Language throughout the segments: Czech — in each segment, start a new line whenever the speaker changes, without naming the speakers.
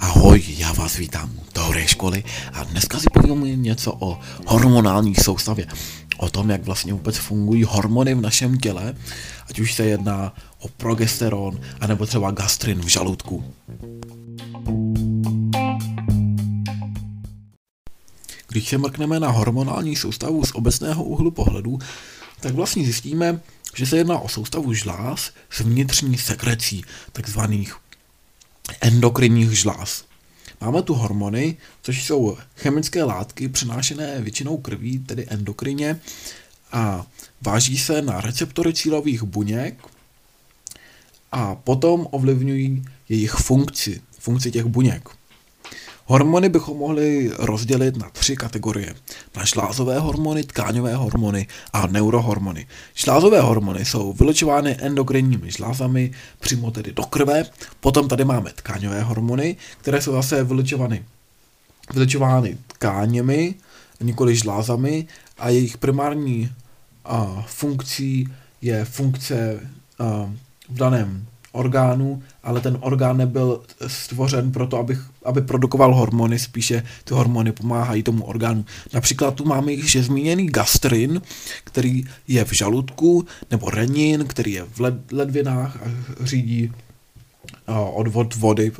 Ahoj, já vás vítám u Teorie školy a dneska si povím něco o hormonální soustavě. O tom, jak vlastně vůbec fungují hormony v našem těle, ať už se jedná o progesteron, anebo třeba gastrin v žaludku. Když se mrkneme na hormonální soustavu z obecného úhlu pohledu, tak vlastně zjistíme, že se jedná o soustavu žláz s vnitřní sekrecí, takzvaných endokrinních žláz. Máme tu hormony, což jsou chemické látky přenášené většinou krví, tedy endokrině, a váží se na receptory cílových buněk a potom ovlivňují jejich funkci, funkci těch buněk. Hormony bychom mohli rozdělit na tři kategorie. Na šlázové hormony, tkáňové hormony a neurohormony. Šlázové hormony jsou vylučovány endokrinními žlázami přímo tedy do krve. Potom tady máme tkáňové hormony, které jsou zase vylučovány, vylučovány tkáněmi, nikoli žlázami a jejich primární a, funkcí je funkce a, v daném orgánu, ale ten orgán nebyl stvořen proto, aby, aby produkoval hormony, spíše ty hormony pomáhají tomu orgánu. Například tu máme již zmíněný gastrin, který je v žaludku, nebo renin, který je v led, ledvinách a řídí odvod vody.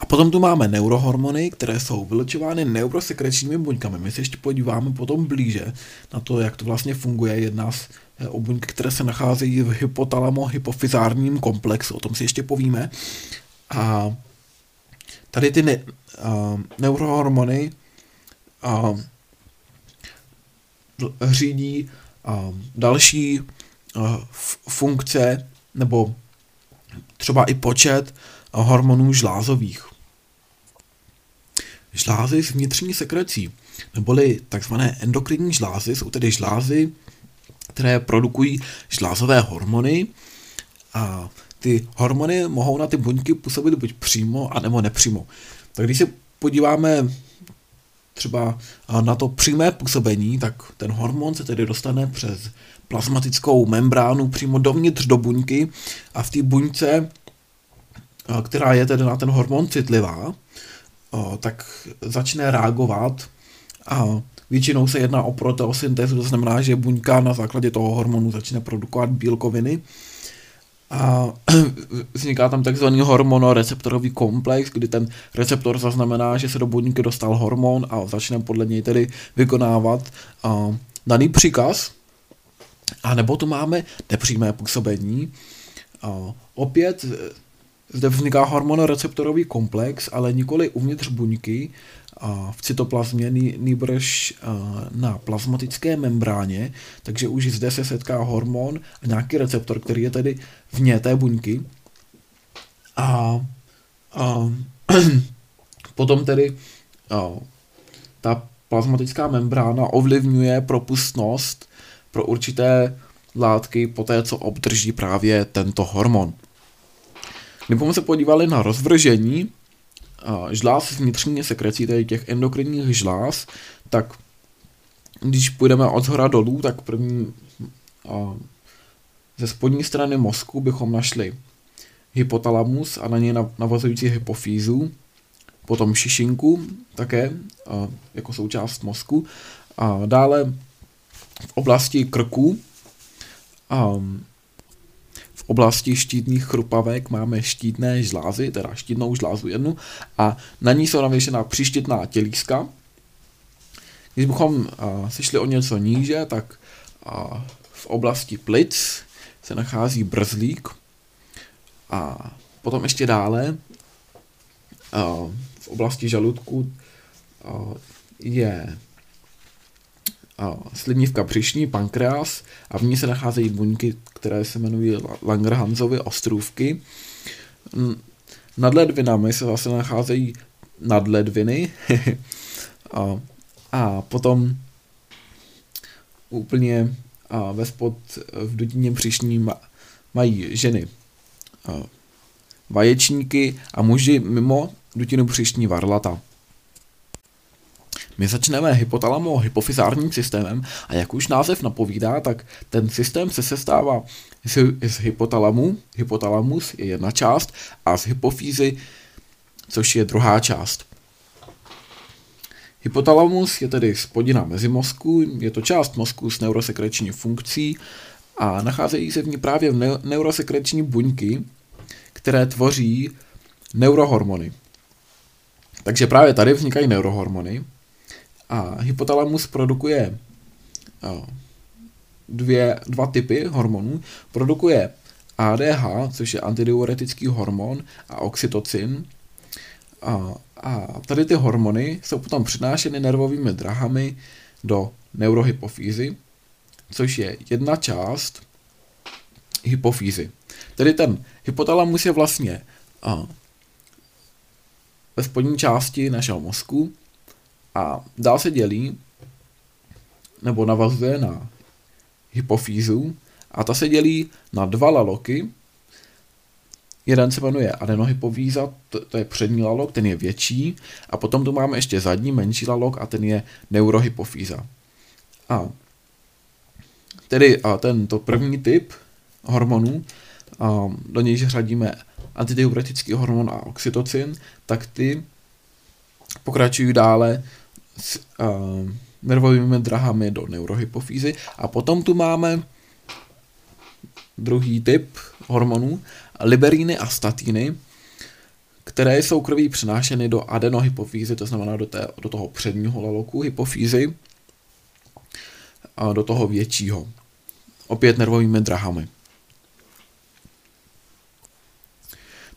A potom tu máme neurohormony, které jsou vylučovány neurosekrečními buňkami. My se ještě podíváme potom blíže na to, jak to vlastně funguje. Jedná se Eh, o buňky, které se nacházejí v hypotalamo-hypofizárním komplexu, o tom si ještě povíme. A tady ty ne, uh, neurohormony uh, řídí uh, další uh, funkce nebo třeba i počet uh, hormonů žlázových. Žlázy s vnitřní sekrecí, neboli takzvané endokrinní žlázy, jsou tedy žlázy, které produkují žlázové hormony a ty hormony mohou na ty buňky působit buď přímo, anebo nepřímo. Tak když se podíváme třeba na to přímé působení, tak ten hormon se tedy dostane přes plazmatickou membránu přímo dovnitř do buňky a v té buňce, která je tedy na ten hormon citlivá, tak začne reagovat a Většinou se jedná o proteosyntézu, to znamená, že buňka na základě toho hormonu začne produkovat bílkoviny a vzniká tam takzvaný hormonoreceptorový komplex, kdy ten receptor zaznamená, že se do buňky dostal hormon a začne podle něj tedy vykonávat a, daný příkaz. A nebo tu máme nepřímé působení. A opět zde vzniká hormonoreceptorový komplex, ale nikoli uvnitř buňky, v cytoplazmě, nýbrž na plazmatické membráně, takže už zde se setká hormon a nějaký receptor, který je tedy vně té buňky. A, a potom tedy a, ta plazmatická membrána ovlivňuje propustnost pro určité látky po té, co obdrží právě tento hormon. Kdybychom se podívali na rozvržení žláz vnitřní sekrecí, tedy těch endokrinních žláz, tak když půjdeme od zhora dolů, tak první ze spodní strany mozku bychom našli hypotalamus a na něj navazující hypofýzu, potom šišinku také jako součást mozku. A dále v oblasti krku a, oblasti štítných chrupavek máme štítné žlázy, teda štítnou žlázu jednu, a na ní jsou navěšená příštitná tělíska. Když bychom uh, šli o něco níže, tak uh, v oblasti plic se nachází brzlík a potom ještě dále uh, v oblasti žaludku uh, je slivnívka břišní, pankreas a v ní se nacházejí buňky, které se jmenují Langerhansovy ostrůvky. Nad ledvinami se zase nacházejí nadledviny a, a potom úplně a ve spod v dutině břišní mají ženy a, vaječníky a muži mimo dutinu břišní varlata. My začneme hypotalamo-hypofizárním systémem a jak už název napovídá, tak ten systém se sestává z, z hypotalamu, hypotalamus je jedna část, a z hypofýzy, což je druhá část. Hypotalamus je tedy spodina mezi mozku, je to část mozku s neurosekreční funkcí a nacházejí se v ní právě neurosekreční buňky, které tvoří neurohormony. Takže právě tady vznikají neurohormony a hypotalamus produkuje dvě, dva typy hormonů. Produkuje ADH, což je antidiuretický hormon, a oxytocin. A, a tady ty hormony jsou potom přenášeny nervovými drahami do neurohypofýzy, což je jedna část hypofýzy. Tedy ten hypotalamus je vlastně a, ve spodní části našeho mozku a dál se dělí nebo navazuje na hypofýzu a ta se dělí na dva laloky. Jeden se jmenuje adenohypofýza, to, to je přední lalok, ten je větší a potom tu máme ještě zadní menší lalok a ten je neurohypofýza. A tedy a tento první typ hormonů, a do nějž řadíme antidiuretický hormon a oxytocin, tak ty pokračují dále s uh, nervovými drahami do neurohypofýzy a potom tu máme druhý typ hormonů, liberíny a statiny, které jsou krví přenášeny do adenohypofýzy, to znamená do, té, do toho předního laloku hypofýzy a do toho většího. Opět nervovými drahami.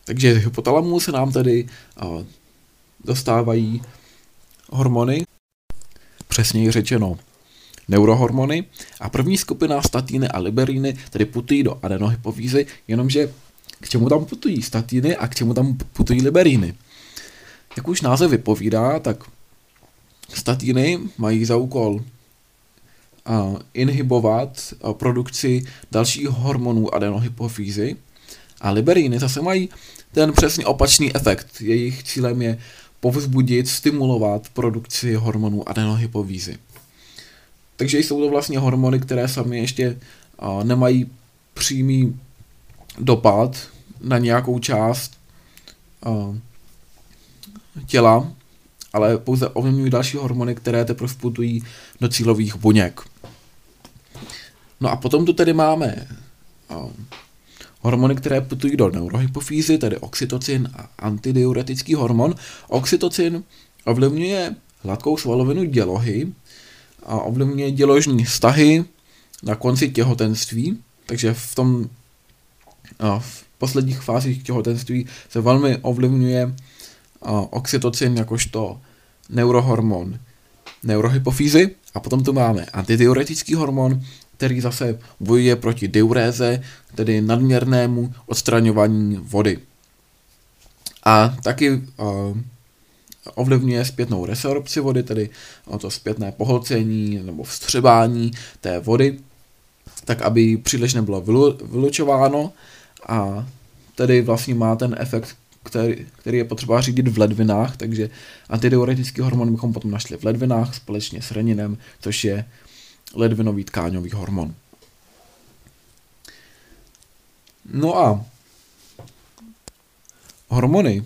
Takže hypotalamu se nám tedy dostávají hormony, přesněji řečeno neurohormony, a první skupina statiny a liberíny tedy putují do adenohypofýzy, jenomže k čemu tam putují statiny a k čemu tam putují liberíny. Jak už název vypovídá, tak statiny mají za úkol uh, inhibovat uh, produkci dalších hormonů adenohypofýzy a liberíny zase mají ten přesně opačný efekt. Jejich cílem je povzbudit, stimulovat produkci hormonů adenohypofýzy. Takže jsou to vlastně hormony, které sami ještě nemají přímý dopad na nějakou část těla, ale pouze ovlivňují další hormony, které teprve putují do cílových buněk. No a potom tu tedy máme hormony, které putují do neurohypofýzy, tedy oxytocin a antidiuretický hormon. Oxytocin ovlivňuje hladkou svalovinu dělohy a ovlivňuje děložní vztahy na konci těhotenství, takže v tom v posledních fázích těhotenství se velmi ovlivňuje oxytocin jakožto neurohormon neurohypofýzy a potom tu máme antidiuretický hormon, který zase bojuje proti diuréze, tedy nadměrnému odstraňování vody. A taky uh, ovlivňuje zpětnou resorpci vody, tedy to zpětné pohlcení nebo vstřebání té vody, tak aby příliš nebylo vylučováno a tedy vlastně má ten efekt, který, který je potřeba řídit v ledvinách, takže antidiuretický hormon bychom potom našli v ledvinách společně s reninem, což je ledvinový tkáňový hormon. No a hormony,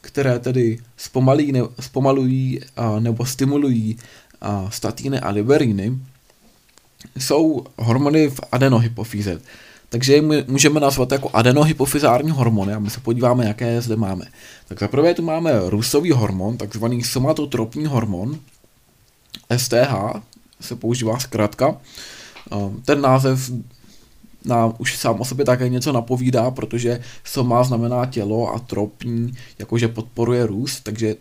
které tedy zpomalí, ne, zpomalují a, nebo stimulují a, statiny a liberíny, jsou hormony v adenohypofýze. Takže je můžeme nazvat jako adenohypofizární hormony a my se podíváme, jaké zde máme. Tak zaprvé tu máme rusový hormon, takzvaný somatotropní hormon, STH, se používá zkrátka. Ten název nám už sám o sobě také něco napovídá, protože soma znamená tělo a tropní, jakože podporuje růst, takže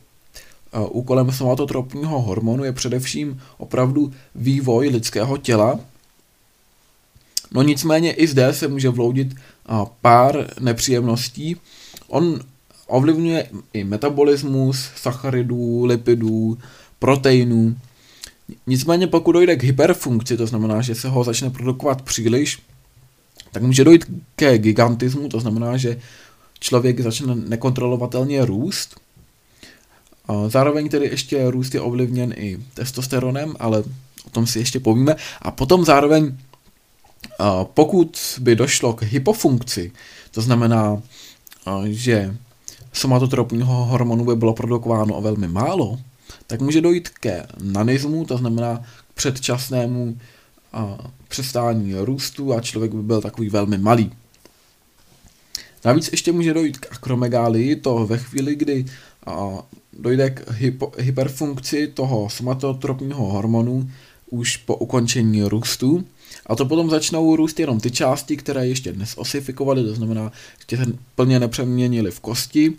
úkolem somatotropního hormonu je především opravdu vývoj lidského těla. No nicméně i zde se může vloudit pár nepříjemností. On ovlivňuje i metabolismus sacharidů, lipidů, proteinů, Nicméně pokud dojde k hyperfunkci, to znamená, že se ho začne produkovat příliš, tak může dojít ke gigantismu, to znamená, že člověk začne nekontrolovatelně růst. Zároveň tedy ještě růst je ovlivněn i testosteronem, ale o tom si ještě povíme. A potom zároveň, pokud by došlo k hypofunkci, to znamená, že somatotropního hormonu by bylo produkováno o velmi málo, tak může dojít ke nanismu, to znamená k předčasnému přestání růstu a člověk by byl takový velmi malý. Navíc ještě může dojít k akromegálii, to ve chvíli, kdy dojde k hypo, hyperfunkci toho somatotropního hormonu už po ukončení růstu. A to potom začnou růst jenom ty části, které ještě dnes osifikovaly, to znamená, že se plně nepřeměnily v kosti,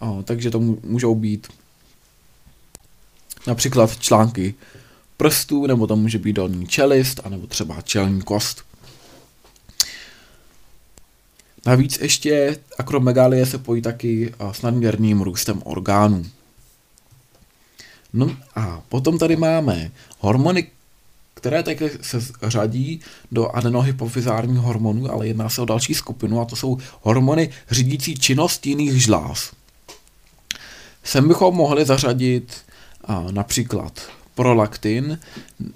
a, takže to můžou být například články prstů, nebo to může být dolní čelist, anebo třeba čelní kost. Navíc ještě akromegalie se pojí taky s nadměrným růstem orgánů. No a potom tady máme hormony, které také se řadí do adenohypofizárních hormonů, ale jedná se o další skupinu a to jsou hormony řídící činnost jiných žláz. Sem bychom mohli zařadit například prolaktin,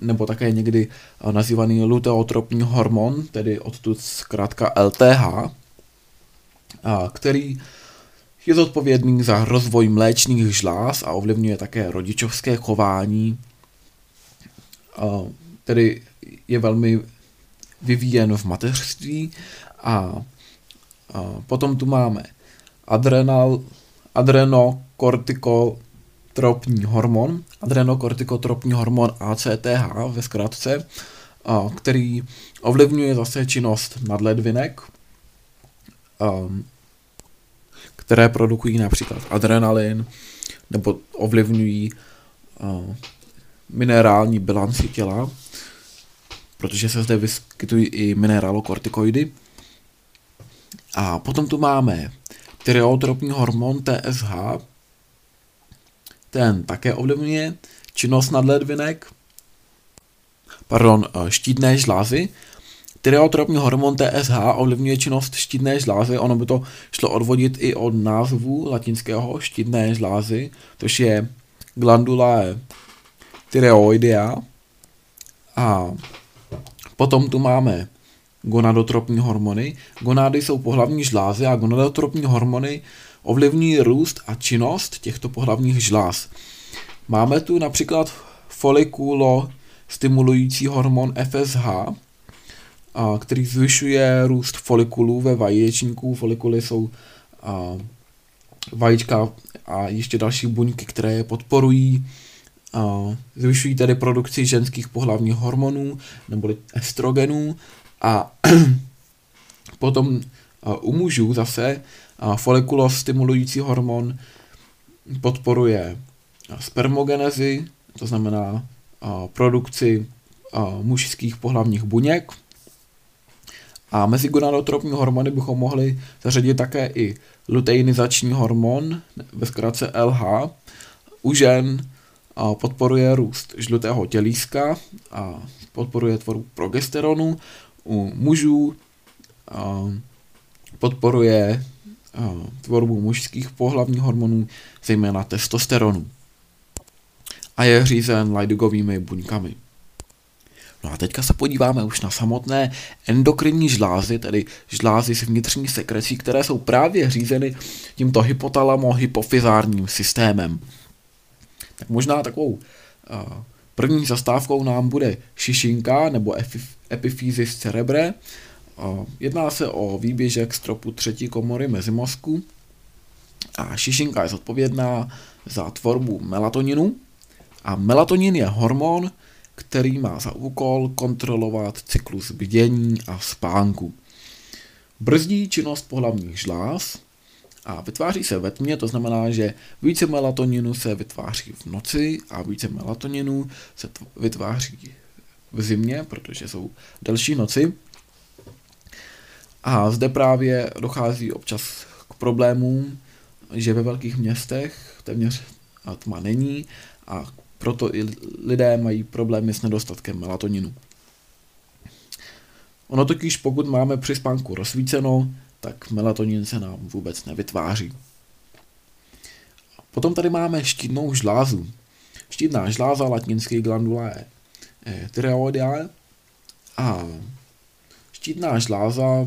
nebo také někdy nazývaný luteotropní hormon, tedy odtud zkrátka LTH, který je zodpovědný za rozvoj mléčných žláz a ovlivňuje také rodičovské chování, tedy je velmi vyvíjen v mateřství a, potom tu máme adrenal, adrenokortikotropní hormon, adrenokortikotropní hormon ACTH ve zkratce, který ovlivňuje zase činnost nadledvinek, které produkují například adrenalin nebo ovlivňují minerální bilanci těla, protože se zde vyskytují i mineralokortikoidy. A potom tu máme tyreotropní hormon TSH, ten také ovlivňuje činnost nadledvinek, pardon, štítné žlázy, Tyreotropní hormon TSH ovlivňuje činnost štítné žlázy, ono by to šlo odvodit i od názvu latinského štítné žlázy, což je glandula tyreoidea. A potom tu máme gonadotropní hormony. Gonády jsou pohlavní žlázy a gonadotropní hormony ovlivňují růst a činnost těchto pohlavních žláz. Máme tu například folikulo stimulující hormon FSH, který zvyšuje růst folikulů ve vaječníku. Folikuly jsou vajíčka a ještě další buňky, které je podporují. Zvyšují tedy produkci ženských pohlavních hormonů neboli estrogenů a potom u mužů zase stimulující hormon podporuje spermogenezi, to znamená a, produkci a, mužských pohlavních buněk a mezi gonadotropní hormony bychom mohli zařadit také i luteinizační hormon, ve zkratce LH. U žen podporuje růst žlutého tělíska a podporuje tvorbu progesteronu. U mužů podporuje tvorbu mužských pohlavních hormonů, zejména testosteronu. A je řízen Leidigovými buňkami. No a teďka se podíváme už na samotné endokrinní žlázy, tedy žlázy s vnitřní sekrecí, které jsou právě řízeny tímto hypotalamo-hypofizárním systémem. Tak možná takovou uh, první zastávkou nám bude šišinka nebo epifýzis cerebre. Jedná se o výběžek stropu třetí komory mezi mozku a šišinka je zodpovědná za tvorbu melatoninu a melatonin je hormon, který má za úkol kontrolovat cyklus bdění a spánku. Brzdí činnost pohlavních žláz a vytváří se ve tmě, to znamená, že více melatoninu se vytváří v noci a více melatoninu se vytváří v zimě, protože jsou delší noci. A zde právě dochází občas k problémům, že ve velkých městech téměř tma není a proto i lidé mají problémy s nedostatkem melatoninu. Ono totiž, pokud máme při spánku rozsvíceno, tak melatonin se nám vůbec nevytváří. Potom tady máme štítnou žlázu. Štítná žláza, latinský glandula je tyreoidia a štítná žláza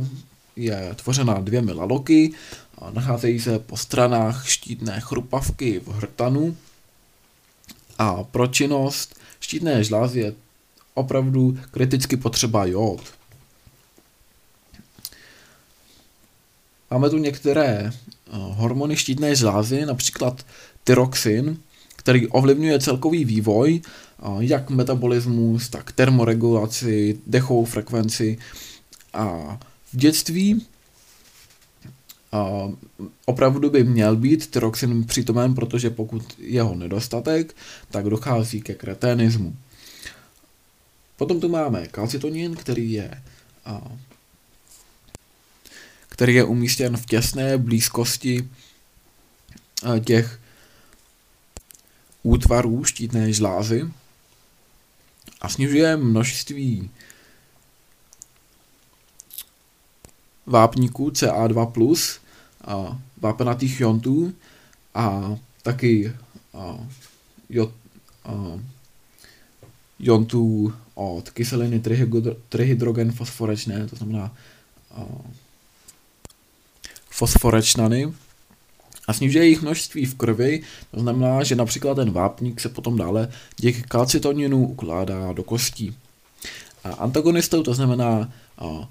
je tvořena dvěmi laloky, a nacházejí se po stranách štítné chrupavky v hrtanu a pro činnost štítné žlázy je opravdu kriticky potřeba jód. Máme tu některé eh, hormony štítné žlázy, například tyroxin, který ovlivňuje celkový vývoj, jak metabolismus, tak termoregulaci, dechovou frekvenci. A v dětství opravdu by měl být tyroxin přítomen, protože pokud jeho nedostatek, tak dochází ke kreténismu. Potom tu máme kalcitonin, který je který je umístěn v těsné blízkosti těch útvarů štítné žlázy a snižuje množství vápníků CA2+, a vápenatých jontů a taky a, jod, a, jontů od kyseliny trihydrogen fosforečné, to znamená a, fosforečnany a snižuje jejich množství v krvi, to znamená, že například ten vápník se potom dále díky kalcitoninu ukládá do kostí. A antagonistou to znamená a,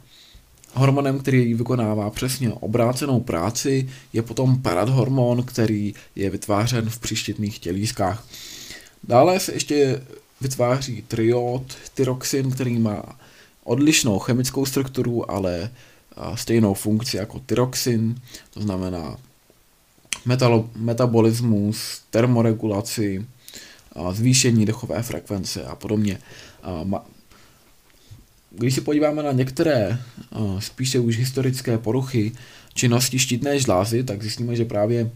Hormonem, který vykonává přesně obrácenou práci, je potom paradhormon, který je vytvářen v příštětných tělískách. Dále se ještě vytváří triod, tyroxin, který má odlišnou chemickou strukturu, ale stejnou funkci jako tyroxin, to znamená metalo, metabolismus, termoregulaci, zvýšení dechové frekvence a podobně. Když se podíváme na některé spíše už historické poruchy činnosti štítné žlázy, tak zjistíme, že právě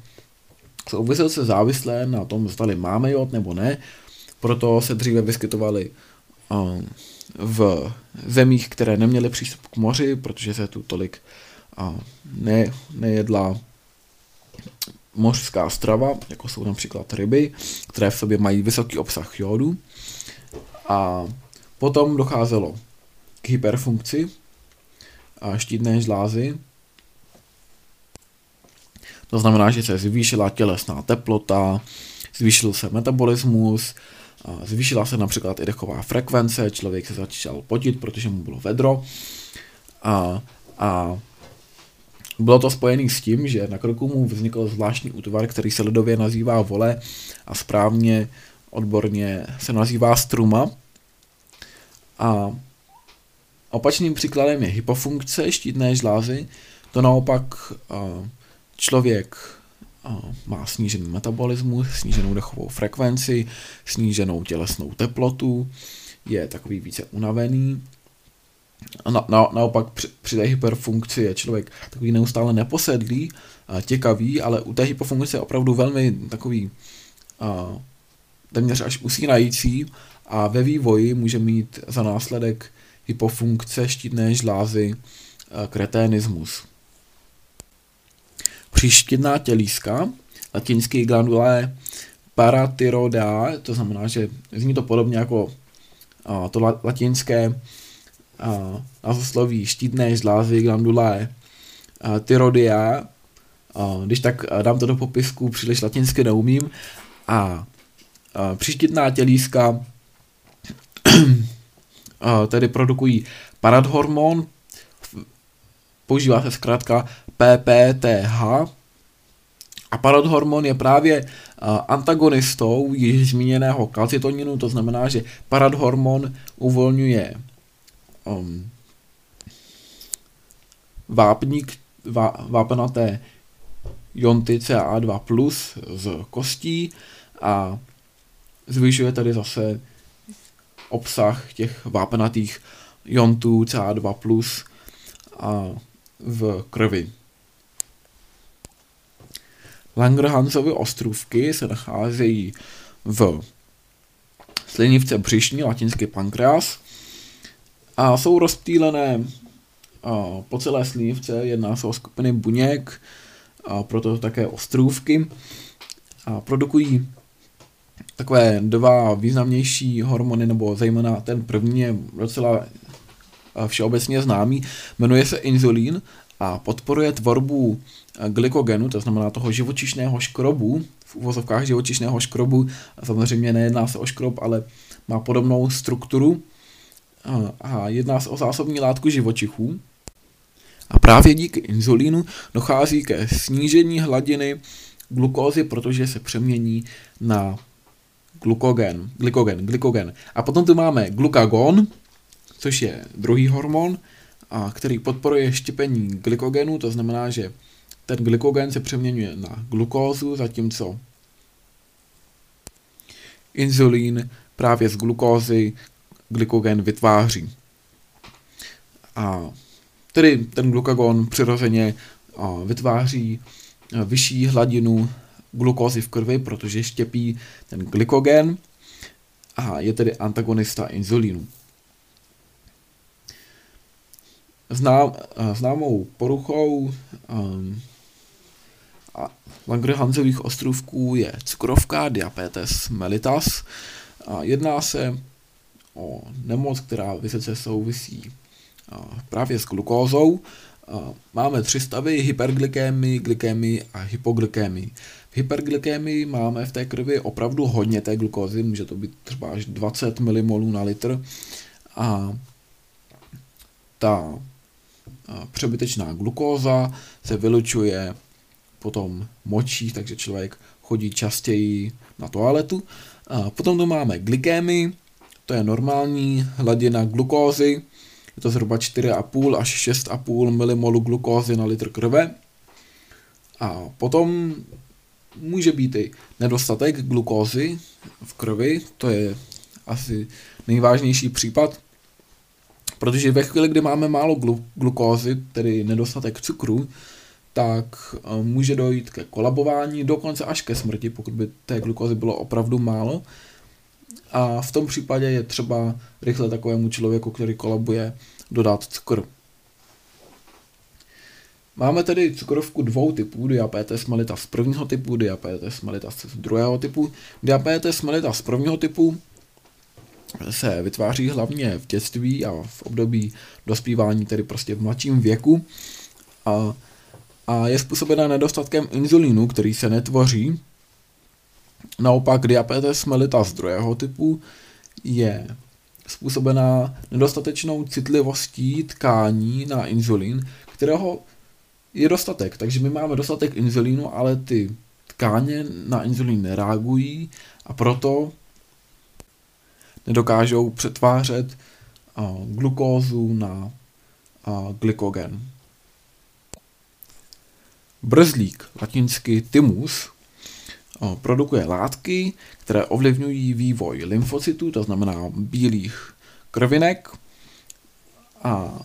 jsou vysoce závislé na tom, zda máme jod nebo ne. Proto se dříve vyskytovaly v zemích, které neměly přístup k moři, protože se tu tolik ne, nejedla mořská strava, jako jsou například ryby, které v sobě mají vysoký obsah jodu. A potom docházelo hyperfunkci a štítné žlázy. To znamená, že se zvýšila tělesná teplota, zvýšil se metabolismus, zvýšila se například i dechová frekvence, člověk se začal potit, protože mu bylo vedro. A, a bylo to spojené s tím, že na kroku mu vznikl zvláštní útvar, který se lidově nazývá vole a správně odborně se nazývá struma. A Opačným příkladem je hypofunkce štítné žlázy. To naopak člověk má snížený metabolismus, sníženou dechovou frekvenci, sníženou tělesnou teplotu, je takový více unavený. Na, na, naopak při, při té hyperfunkci je člověk takový neustále neposedlý, těkavý, ale u té hypofunkce je opravdu velmi takový a, téměř až usínající a ve vývoji může mít za následek hypofunkce štítné žlázy, eh, kreténismus. Příštidná tělíska, latinský glandule paratyroidea, to znamená, že zní to podobně jako a, to latinské názvosloví štítné žlázy glandule tyrodia. Když tak dám to do popisku, příliš latinsky neumím. A, a příštidná tělíska tedy produkují paradhormon, používá se zkrátka PPTH, a paradhormon je právě antagonistou již zmíněného kalcitoninu, to znamená, že paradhormon uvolňuje um, vápník, vá, vápenaté jonty CA2+, z kostí a zvyšuje tady zase obsah těch vápenatých jontů CA2+, a v krvi. Langerhansovy ostrůvky se nacházejí v slinivce břišní, latinský pankreas, a jsou rozptýlené po celé slinivce, jedná se o skupiny buněk, a proto také ostrůvky. a produkují takové dva významnější hormony, nebo zejména ten první je docela všeobecně známý, jmenuje se inzulín a podporuje tvorbu glykogenu, to znamená toho živočišného škrobu, v uvozovkách živočišného škrobu, samozřejmě nejedná se o škrob, ale má podobnou strukturu a jedná se o zásobní látku živočichů. A právě díky inzulínu dochází ke snížení hladiny glukózy, protože se přemění na glukogen, glykogen, glykogen. A potom tu máme glukagon, což je druhý hormon, a který podporuje štěpení glykogenu, to znamená, že ten glykogen se přeměňuje na glukózu, zatímco inzulín právě z glukózy glykogen vytváří. A tedy ten glukagon přirozeně vytváří vyšší hladinu glukózy v krvi, protože štěpí ten glykogen a je tedy antagonista inzulínu. Znám, známou poruchou um, Langerhansových ostrovků je cukrovka, diabetes mellitus. A jedná se o nemoc, která vysoce souvisí právě s glukózou. Máme tři stavy, hyperglykémii, glykémii a hypoglykémii. Hyperglykémii máme v té krvi opravdu hodně té glukózy, může to být třeba až 20 mmol na litr. A ta přebytečná glukóza se vylučuje potom močí, takže člověk chodí častěji na toaletu. A potom tu máme glykémii, to je normální hladina glukózy, je to zhruba 4,5 až 6,5 mmol glukózy na litr krve. A potom může být i nedostatek glukózy v krvi, to je asi nejvážnější případ, protože ve chvíli, kdy máme málo glu- glukózy, tedy nedostatek cukru, tak eh, může dojít ke kolabování, dokonce až ke smrti, pokud by té glukózy bylo opravdu málo. A v tom případě je třeba rychle takovému člověku, který kolabuje, dodat cukr. Máme tedy cukrovku dvou typů, diabetes mellitus prvního typu, diabetes mellitus druhého typu. Diabetes mellitus prvního typu se vytváří hlavně v dětství a v období dospívání, tedy prostě v mladším věku. A a je způsobena nedostatkem inzulínu, který se netvoří. Naopak diabetes mellitus druhého typu je způsobená nedostatečnou citlivostí tkání na inzulín, kterého je dostatek. Takže my máme dostatek inzulínu, ale ty tkáně na inzulín nereagují a proto nedokážou přetvářet glukózu na glykogen. Brzlík, latinsky tymus, produkuje látky, které ovlivňují vývoj lymfocytů, to znamená bílých krvinek a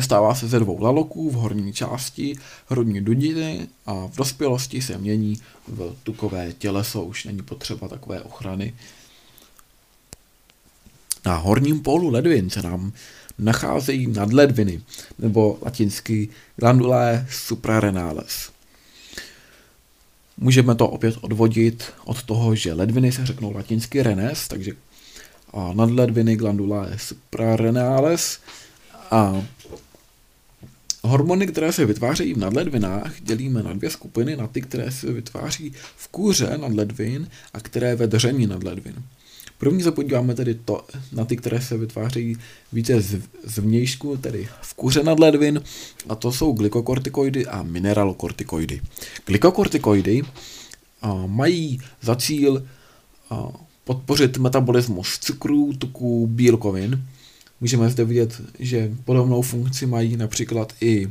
stává se ze dvou laloků v horní části hrudní dudiny a v dospělosti se mění v tukové těleso, už není potřeba takové ochrany. Na horním pólu ledvin se nám nacházejí nadledviny, nebo latinsky glandulae suprarenales. Můžeme to opět odvodit od toho, že ledviny se řeknou latinsky renes, takže nadledviny glandulae suprarenales a Hormony, které se vytvářejí v nadledvinách, dělíme na dvě skupiny, na ty, které se vytváří v kůře nadledvin a které ve dření nadledvin. První se podíváme tedy to, na ty, které se vytvářejí více z, z vnějšku, tedy v kuře nadledvin, a to jsou glykokortikoidy a mineralokortikoidy. Glykokortikoidy a, mají za cíl a, podpořit metabolismus cukrů, tuků, bílkovin. Můžeme zde vidět, že podobnou funkci mají například i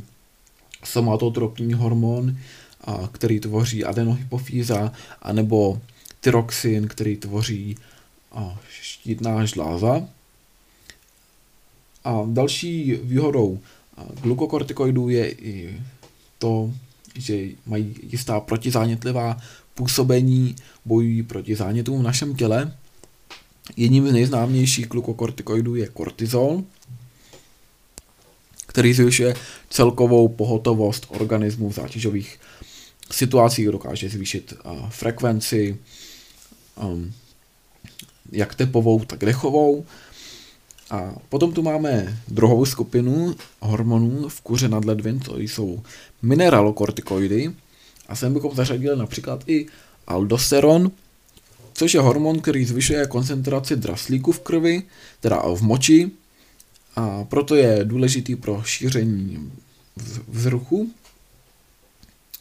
somatotropní hormon, a, který tvoří adenohypofýza, anebo tyroxin, který tvoří a štítná žláza. A další výhodou glukokortikoidů je i to, že mají jistá protizánětlivá působení, bojují proti zánětům v našem těle. Jedním z nejznámějších glukokortikoidů je kortizol, který zvyšuje celkovou pohotovost organismu v zátěžových situací dokáže zvýšit uh, frekvenci, um, jak tepovou, tak dechovou. A potom tu máme druhou skupinu hormonů v kuře nadledvin, to jsou mineralokortikoidy. A sem bychom zařadili například i aldosteron, což je hormon, který zvyšuje koncentraci draslíku v krvi, teda v moči, a proto je důležitý pro šíření vzruchu.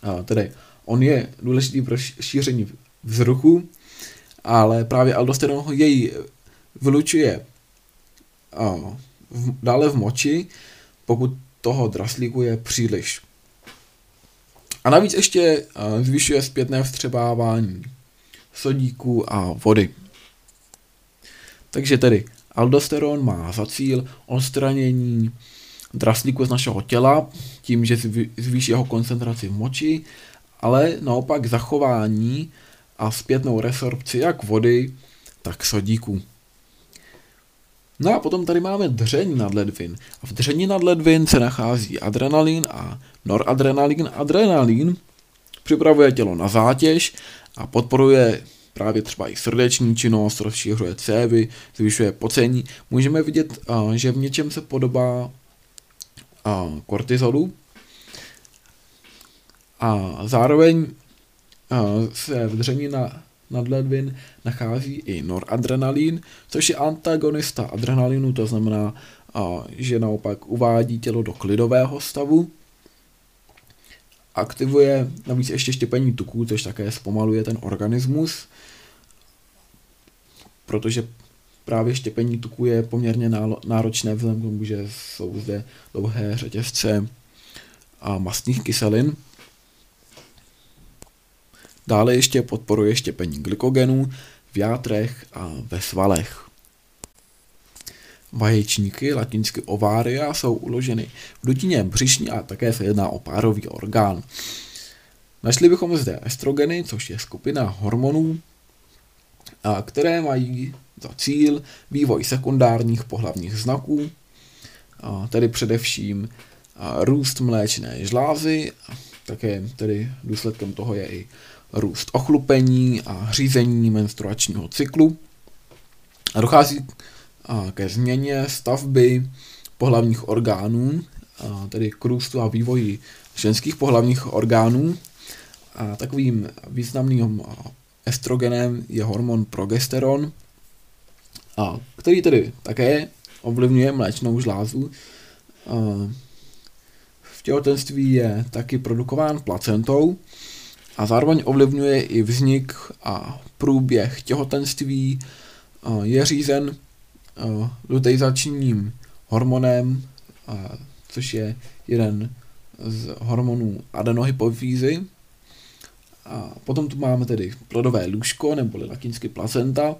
A tedy on je důležitý pro šíření vzruchu, ale právě aldosteron ho jej vylučuje a, v, dále v moči, pokud toho draslíku je příliš. A navíc ještě zvyšuje zpětné vstřebávání sodíku a vody. Takže tedy aldosteron má za cíl odstranění draslíku z našeho těla tím, že zvýší jeho koncentraci v moči, ale naopak zachování a zpětnou resorpci jak vody, tak sodíku. No a potom tady máme dřeň nadledvin. A v dřeni nadledvin se nachází adrenalin a noradrenalin. Adrenalin připravuje tělo na zátěž a podporuje právě třeba i srdeční činnost, rozšířuje cévy, zvyšuje pocení. Můžeme vidět, že v něčem se podobá kortizolu a zároveň se v dření na nadledvin nachází i noradrenalin, což je antagonista adrenalinu, to znamená, že naopak uvádí tělo do klidového stavu. Aktivuje navíc ještě štěpení tuků, což také zpomaluje ten organismus, protože právě štěpení tuků je poměrně náročné vzhledem k tomu, že jsou zde dlouhé řetězce a mastných kyselin. Dále ještě podporuje štěpení glykogenů v játrech a ve svalech. Vaječníky, latinsky ovária, jsou uloženy v dutině břišní a také se jedná o párový orgán. Našli bychom zde estrogeny, což je skupina hormonů, které mají za cíl vývoj sekundárních pohlavních znaků, tedy především růst mléčné žlázy, také tedy důsledkem toho je i růst ochlupení a řízení menstruačního cyklu. A dochází ke změně stavby pohlavních orgánů, tedy k růstu a vývoji ženských pohlavních orgánů. A takovým významným estrogenem je hormon progesteron, a který tedy také ovlivňuje mléčnou žlázu. V těhotenství je taky produkován placentou a zároveň ovlivňuje i vznik a průběh těhotenství. Je řízen luteizačním hormonem, což je jeden z hormonů adenohypofýzy. A potom tu máme tedy plodové lůžko, neboli latinsky placenta,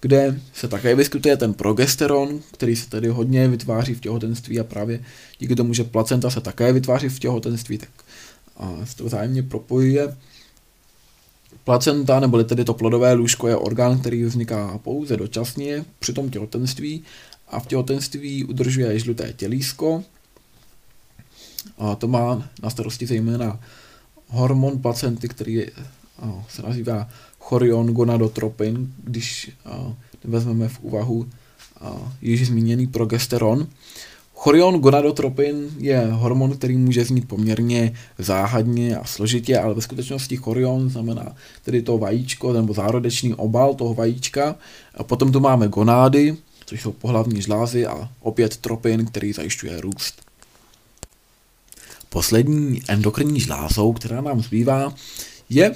kde se také vyskytuje ten progesteron, který se tedy hodně vytváří v těhotenství a právě díky tomu, že placenta se také vytváří v těhotenství, tak se to vzájemně propojuje. Placenta, neboli tedy to plodové lůžko, je orgán, který vzniká pouze dočasně při tom těhotenství a v těhotenství udržuje žluté tělísko. A to má na starosti zejména hormon placenty, který se nazývá chorion gonadotropin, když vezmeme v úvahu již zmíněný progesteron. Chorion gonadotropin je hormon, který může znít poměrně záhadně a složitě, ale ve skutečnosti chorion znamená tedy to vajíčko nebo zárodečný obal toho vajíčka. A potom tu máme gonády, což jsou pohlavní žlázy a opět tropin, který zajišťuje růst. Poslední endokrinní žlázou, která nám zbývá, je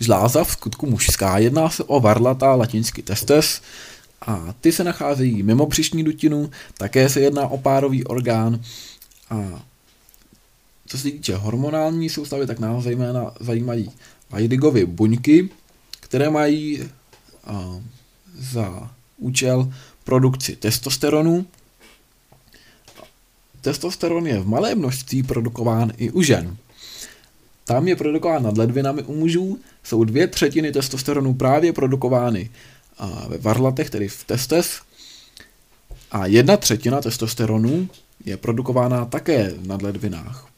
žláza v skutku mužská. Jedná se o varlata, latinsky testes, a ty se nacházejí mimo břišní dutinu, také se jedná o párový orgán a co se týče hormonální soustavy, tak nás zejména zajímají Leidigovy buňky, které mají a, za účel produkci testosteronu. Testosteron je v malé množství produkován i u žen. Tam je produkován nad ledvinami u mužů, jsou dvě třetiny testosteronu právě produkovány ve varlatech, tedy v testes, a jedna třetina testosteronu je produkována také v nadledvinách.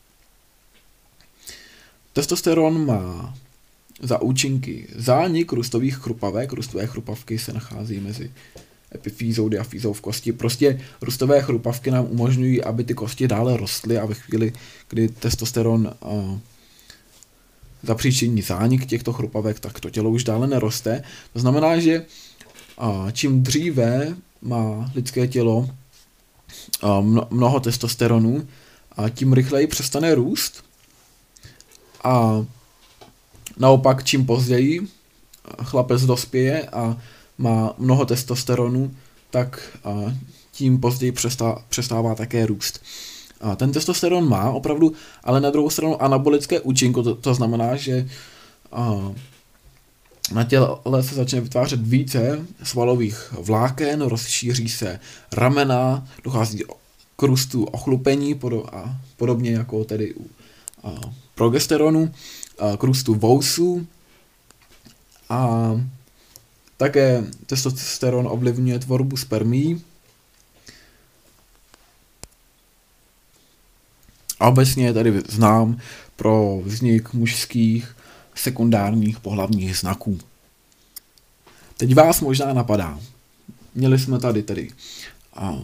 testosteron má za účinky zánik růstových chrupavek. Růstové chrupavky se nachází mezi epifýzou, diafýzou v kosti. Prostě růstové chrupavky nám umožňují, aby ty kosti dále rostly a ve chvíli, kdy testosteron uh, zapříčiní zánik těchto chrupavek, tak to tělo už dále neroste. To znamená, že uh, čím dříve má lidské tělo mnoho testosteronu, a tím rychleji přestane růst. A naopak, čím později chlapec dospěje a má mnoho testosteronu, tak tím později přestá, přestává také růst. Ten testosteron má opravdu, ale na druhou stranu anabolické účinky, to, to znamená, že na těle se začne vytvářet více svalových vláken, rozšíří se ramena, dochází k růstu ochlupení a podobně jako tedy u a, progesteronu, a, k růstu vousů a také testosteron ovlivňuje tvorbu spermí. A obecně je tady znám pro vznik mužských sekundárních pohlavních znaků. Teď vás možná napadá. Měli jsme tady tedy a,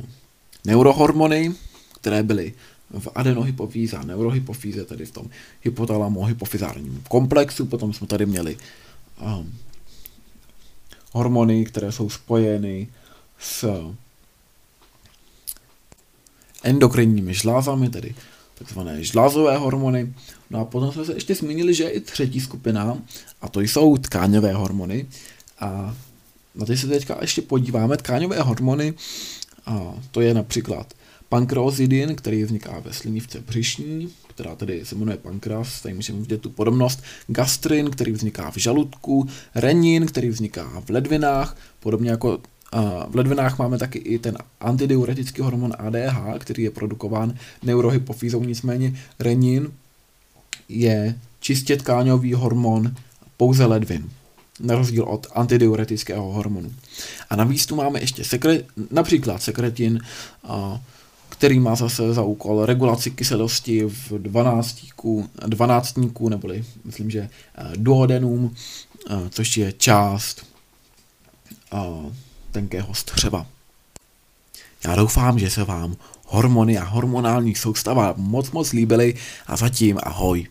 neurohormony, které byly v adenohypofýze a neurohypofýze, tedy v tom hypotalamo-hypofyzárním komplexu. Potom jsme tady měli um, hormony, které jsou spojeny s endokrinními žlázami, tedy takzvané žlázové hormony. No a potom jsme se ještě zmínili, že je i třetí skupina, a to jsou tkáňové hormony. A na ty se teďka ještě podíváme. Tkáňové hormony, a to je například pankreozidin, který vzniká ve slinivce břišní, která tedy se jmenuje pankras, tady můžeme vidět tu podobnost, gastrin, který vzniká v žaludku, renin, který vzniká v ledvinách, podobně jako v ledvinách máme taky i ten antidiuretický hormon ADH, který je produkován neurohypofýzou, nicméně renin je čistě tkáňový hormon pouze ledvin, na rozdíl od antidiuretického hormonu. A navíc tu máme ještě sekre, například sekretin, který má zase za úkol regulaci kyselosti v dvanáctníku, dvanáctníku neboli myslím, že eh, duodenum, eh, což je část tenkého střeva. Já doufám, že se vám hormony a hormonální soustava moc moc líbily a zatím ahoj.